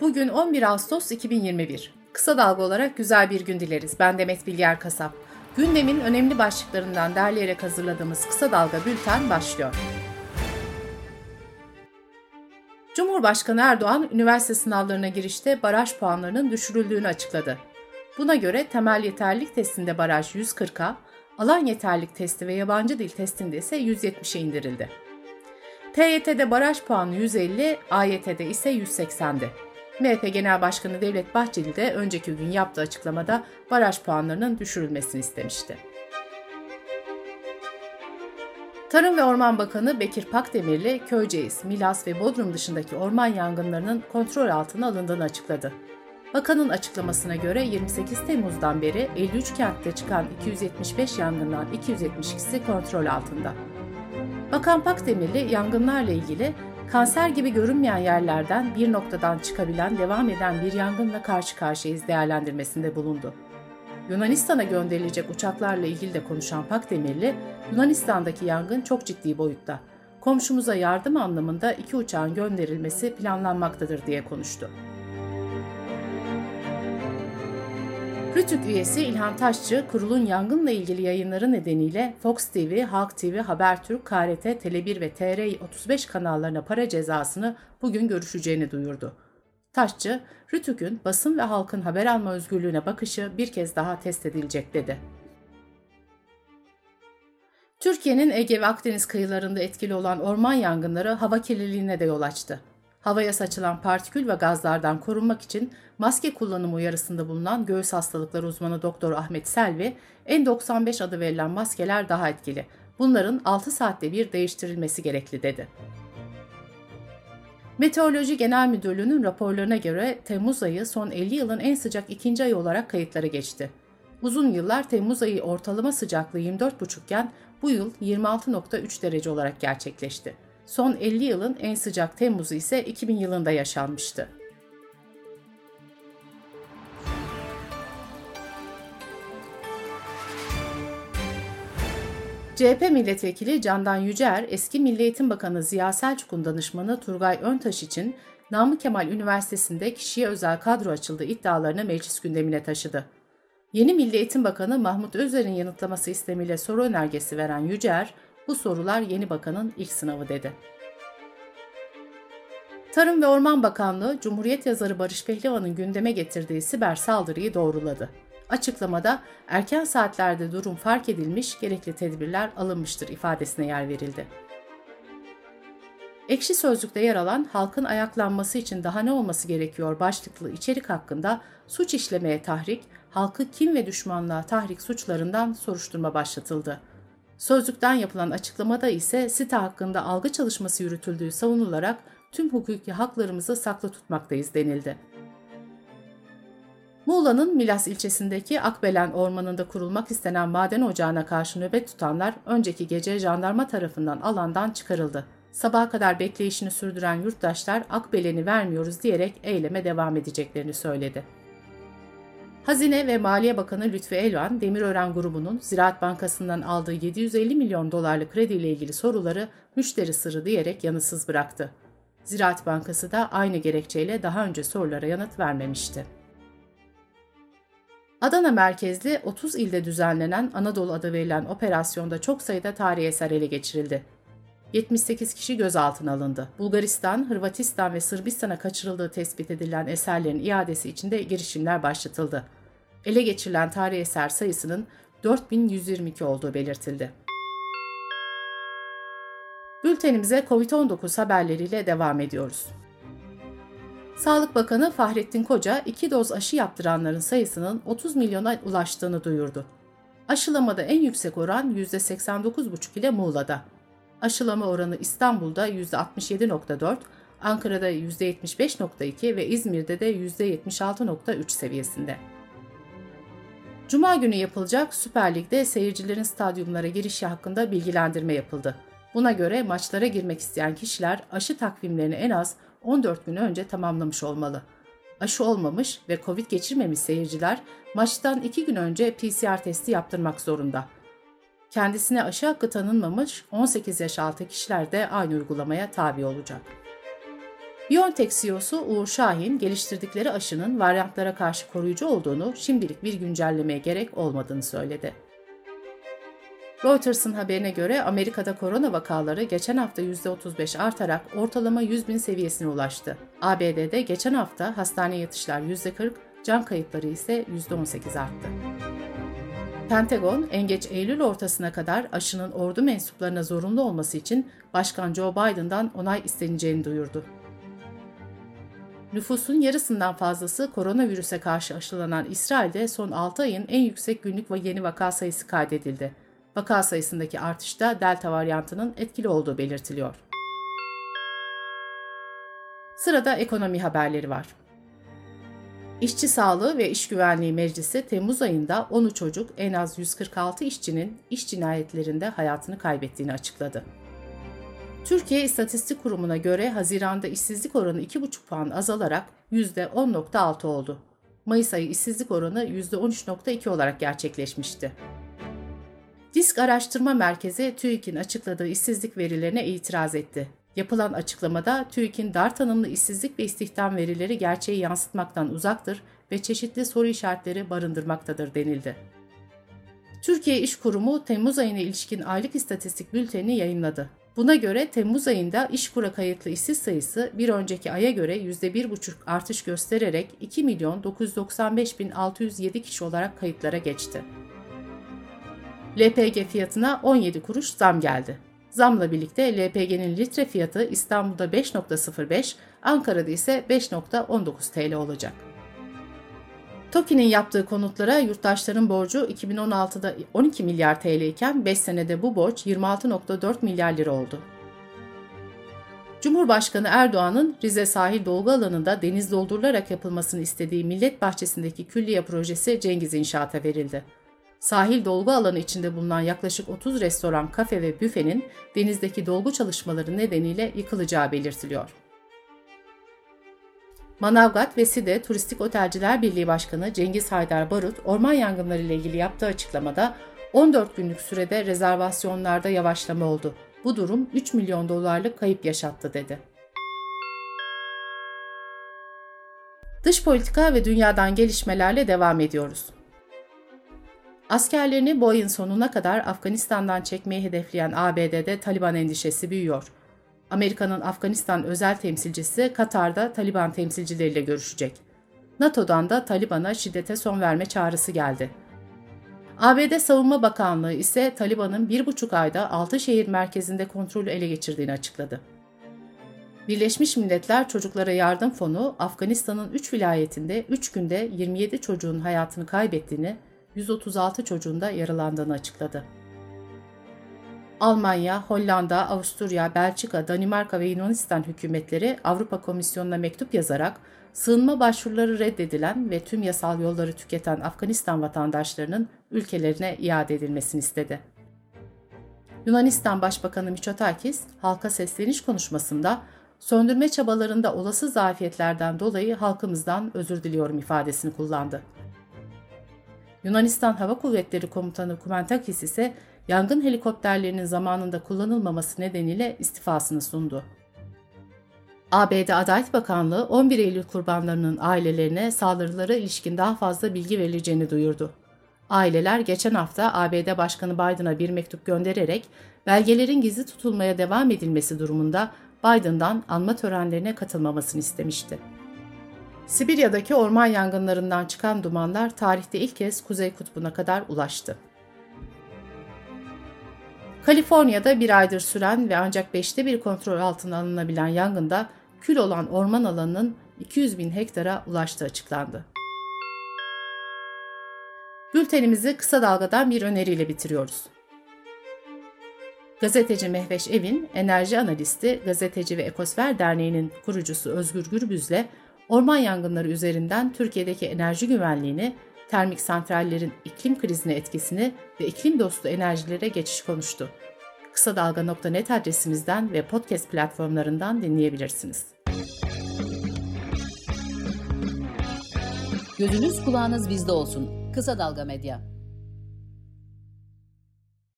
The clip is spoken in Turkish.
Bugün 11 Ağustos 2021. Kısa dalga olarak güzel bir gün dileriz. Ben Demet Bilger Kasap. Gündemin önemli başlıklarından derleyerek hazırladığımız Kısa Dalga Bülten başlıyor. Cumhurbaşkanı Erdoğan, üniversite sınavlarına girişte baraj puanlarının düşürüldüğünü açıkladı. Buna göre temel yeterlilik testinde baraj 140'a, alan yeterlilik testi ve yabancı dil testinde ise 170'e indirildi. TYT'de baraj puanı 150, AYT'de ise 180'di. MHP Genel Başkanı Devlet Bahçeli de önceki gün yaptığı açıklamada baraj puanlarının düşürülmesini istemişti. Tarım ve Orman Bakanı Bekir Pakdemirli, Köyceğiz, Milas ve Bodrum dışındaki orman yangınlarının kontrol altına alındığını açıkladı. Bakanın açıklamasına göre 28 Temmuz'dan beri 53 kentte çıkan 275 yangından 272'si kontrol altında. Bakan Pakdemirli yangınlarla ilgili kanser gibi görünmeyen yerlerden bir noktadan çıkabilen devam eden bir yangınla karşı karşıyayız değerlendirmesinde bulundu. Yunanistan'a gönderilecek uçaklarla ilgili de konuşan Pakdemirli, Yunanistan'daki yangın çok ciddi boyutta. Komşumuza yardım anlamında iki uçağın gönderilmesi planlanmaktadır diye konuştu. Rütük üyesi İlhan Taşçı, kurulun yangınla ilgili yayınları nedeniyle Fox TV, Halk TV, Habertürk, KRT, Tele1 ve TR35 kanallarına para cezasını bugün görüşeceğini duyurdu. Taşçı, Rütük'ün basın ve halkın haber alma özgürlüğüne bakışı bir kez daha test edilecek dedi. Türkiye'nin Ege ve Akdeniz kıyılarında etkili olan orman yangınları hava kirliliğine de yol açtı. Havaya saçılan partikül ve gazlardan korunmak için maske kullanımı uyarısında bulunan göğüs hastalıkları uzmanı Doktor Ahmet Selvi, N95 adı verilen maskeler daha etkili. Bunların 6 saatte bir değiştirilmesi gerekli dedi. Meteoroloji Genel Müdürlüğü'nün raporlarına göre Temmuz ayı son 50 yılın en sıcak ikinci ayı olarak kayıtlara geçti. Uzun yıllar Temmuz ayı ortalama sıcaklığı 24,5 iken bu yıl 26,3 derece olarak gerçekleşti. Son 50 yılın en sıcak Temmuz'u ise 2000 yılında yaşanmıştı. CHP milletvekili Candan Yücer, eski Milli Eğitim Bakanı Ziya Selçuk'un danışmanı Turgay Öntaş için Namık Kemal Üniversitesi'nde kişiye özel kadro açıldığı iddialarını meclis gündemine taşıdı. Yeni Milli Eğitim Bakanı Mahmut Özer'in yanıtlaması istemiyle soru önergesi veren Yücer, bu sorular yeni bakanın ilk sınavı dedi. Tarım ve Orman Bakanlığı, Cumhuriyet yazarı Barış Pehlivan'ın gündeme getirdiği siber saldırıyı doğruladı. Açıklamada erken saatlerde durum fark edilmiş, gerekli tedbirler alınmıştır ifadesine yer verildi. Ekşi Sözlük'te yer alan halkın ayaklanması için daha ne olması gerekiyor başlıklı içerik hakkında suç işlemeye tahrik, halkı kim ve düşmanlığa tahrik suçlarından soruşturma başlatıldı. Sözlükten yapılan açıklamada ise site hakkında algı çalışması yürütüldüğü savunularak tüm hukuki haklarımızı saklı tutmaktayız denildi. Muğla'nın Milas ilçesindeki Akbelen Ormanı'nda kurulmak istenen maden ocağına karşı nöbet tutanlar önceki gece jandarma tarafından alandan çıkarıldı. Sabaha kadar bekleyişini sürdüren yurttaşlar Akbelen'i vermiyoruz diyerek eyleme devam edeceklerini söyledi. Hazine ve Maliye Bakanı Lütfi Elvan, Demirören grubunun Ziraat Bankası'ndan aldığı 750 milyon dolarlık krediyle ilgili soruları müşteri sırrı diyerek yanıtsız bıraktı. Ziraat Bankası da aynı gerekçeyle daha önce sorulara yanıt vermemişti. Adana merkezli 30 ilde düzenlenen Anadolu adı verilen operasyonda çok sayıda tarihi eser ele geçirildi. 78 kişi gözaltına alındı. Bulgaristan, Hırvatistan ve Sırbistan'a kaçırıldığı tespit edilen eserlerin iadesi için de girişimler başlatıldı. Ele geçirilen tarihi eser sayısının 4122 olduğu belirtildi. Bültenimize COVID-19 haberleriyle devam ediyoruz. Sağlık Bakanı Fahrettin Koca, iki doz aşı yaptıranların sayısının 30 milyona ulaştığını duyurdu. Aşılamada en yüksek oran %89,5 ile Muğla'da. Aşılama oranı İstanbul'da %67,4, Ankara'da %75,2 ve İzmir'de de %76,3 seviyesinde. Cuma günü yapılacak Süper Lig'de seyircilerin stadyumlara girişi hakkında bilgilendirme yapıldı. Buna göre maçlara girmek isteyen kişiler aşı takvimlerini en az 14 gün önce tamamlamış olmalı. Aşı olmamış ve Covid geçirmemiş seyirciler maçtan 2 gün önce PCR testi yaptırmak zorunda. Kendisine aşı hakkı tanınmamış 18 yaş altı kişiler de aynı uygulamaya tabi olacak. BioNTech CEO'su Uğur Şahin, geliştirdikleri aşının varyantlara karşı koruyucu olduğunu, şimdilik bir güncellemeye gerek olmadığını söyledi. Reuters'ın haberine göre Amerika'da korona vakaları geçen hafta %35 artarak ortalama 100 bin seviyesine ulaştı. ABD'de geçen hafta hastane yatışlar %40, can kayıpları ise %18 arttı. Pentagon, en geç Eylül ortasına kadar aşının ordu mensuplarına zorunlu olması için Başkan Joe Biden'dan onay isteneceğini duyurdu. Nüfusun yarısından fazlası koronavirüse karşı aşılanan İsrail'de son 6 ayın en yüksek günlük ve yeni vaka sayısı kaydedildi. Vaka sayısındaki artışta delta varyantının etkili olduğu belirtiliyor. Sırada ekonomi haberleri var. İşçi Sağlığı ve İş Güvenliği Meclisi Temmuz ayında 13 çocuk en az 146 işçinin iş cinayetlerinde hayatını kaybettiğini açıkladı. Türkiye İstatistik Kurumu'na göre Haziran'da işsizlik oranı 2,5 puan azalarak %10.6 oldu. Mayıs ayı işsizlik oranı %13.2 olarak gerçekleşmişti. Disk Araştırma Merkezi TÜİK'in açıkladığı işsizlik verilerine itiraz etti. Yapılan açıklamada TÜİK'in dar tanımlı işsizlik ve istihdam verileri gerçeği yansıtmaktan uzaktır ve çeşitli soru işaretleri barındırmaktadır denildi. Türkiye İş Kurumu Temmuz ayına ilişkin aylık istatistik bültenini yayınladı. Buna göre Temmuz ayında işkura kayıtlı işsiz sayısı bir önceki aya göre %1,5 artış göstererek 2 milyon 995 bin 607 kişi olarak kayıtlara geçti. LPG fiyatına 17 kuruş zam geldi. Zamla birlikte LPG'nin litre fiyatı İstanbul'da 5.05, Ankara'da ise 5.19 TL olacak. TOKİ'nin yaptığı konutlara yurttaşların borcu 2016'da 12 milyar TL iken 5 senede bu borç 26.4 milyar lira oldu. Cumhurbaşkanı Erdoğan'ın Rize sahil dolgu alanında deniz doldurularak yapılmasını istediği Millet Bahçesi'ndeki külliye projesi Cengiz İnşaat'a verildi. Sahil dolgu alanı içinde bulunan yaklaşık 30 restoran, kafe ve büfenin denizdeki dolgu çalışmaları nedeniyle yıkılacağı belirtiliyor. Manavgat ve Side Turistik Otelciler Birliği Başkanı Cengiz Haydar Barut, orman yangınları ile ilgili yaptığı açıklamada 14 günlük sürede rezervasyonlarda yavaşlama oldu. Bu durum 3 milyon dolarlık kayıp yaşattı dedi. Dış politika ve dünyadan gelişmelerle devam ediyoruz. Askerlerini bu ayın sonuna kadar Afganistan'dan çekmeyi hedefleyen ABD'de Taliban endişesi büyüyor. Amerika'nın Afganistan özel temsilcisi Katar'da Taliban temsilcileriyle görüşecek. NATO'dan da Taliban'a şiddete son verme çağrısı geldi. ABD Savunma Bakanlığı ise Taliban'ın bir buçuk ayda 6 şehir merkezinde kontrolü ele geçirdiğini açıkladı. Birleşmiş Milletler Çocuklara Yardım Fonu, Afganistan'ın 3 vilayetinde 3 günde 27 çocuğun hayatını kaybettiğini 136 çocuğun da yaralandığını açıkladı. Almanya, Hollanda, Avusturya, Belçika, Danimarka ve Yunanistan hükümetleri Avrupa Komisyonu'na mektup yazarak sığınma başvuruları reddedilen ve tüm yasal yolları tüketen Afganistan vatandaşlarının ülkelerine iade edilmesini istedi. Yunanistan Başbakanı Mitsotakis, halka sesleniş konuşmasında söndürme çabalarında olası zafiyetlerden dolayı halkımızdan özür diliyorum ifadesini kullandı. Yunanistan Hava Kuvvetleri Komutanı Kumentakis ise yangın helikopterlerinin zamanında kullanılmaması nedeniyle istifasını sundu. ABD Adalet Bakanlığı 11 Eylül kurbanlarının ailelerine saldırılara ilişkin daha fazla bilgi verileceğini duyurdu. Aileler geçen hafta ABD Başkanı Biden'a bir mektup göndererek belgelerin gizli tutulmaya devam edilmesi durumunda Biden'dan anma törenlerine katılmamasını istemişti. Sibirya'daki orman yangınlarından çıkan dumanlar tarihte ilk kez Kuzey Kutbu'na kadar ulaştı. Kaliforniya'da bir aydır süren ve ancak beşte bir kontrol altına alınabilen yangında kül olan orman alanının 200 bin hektara ulaştığı açıklandı. Bültenimizi kısa dalgadan bir öneriyle bitiriyoruz. Gazeteci Mehveş Evin, enerji analisti, gazeteci ve Ekosfer Derneği'nin kurucusu Özgür Gürbüz'le orman yangınları üzerinden Türkiye'deki enerji güvenliğini, termik santrallerin iklim krizine etkisini ve iklim dostu enerjilere geçiş konuştu. Kısa Dalga.net adresimizden ve podcast platformlarından dinleyebilirsiniz. Gözünüz kulağınız bizde olsun. Kısa Dalga Medya.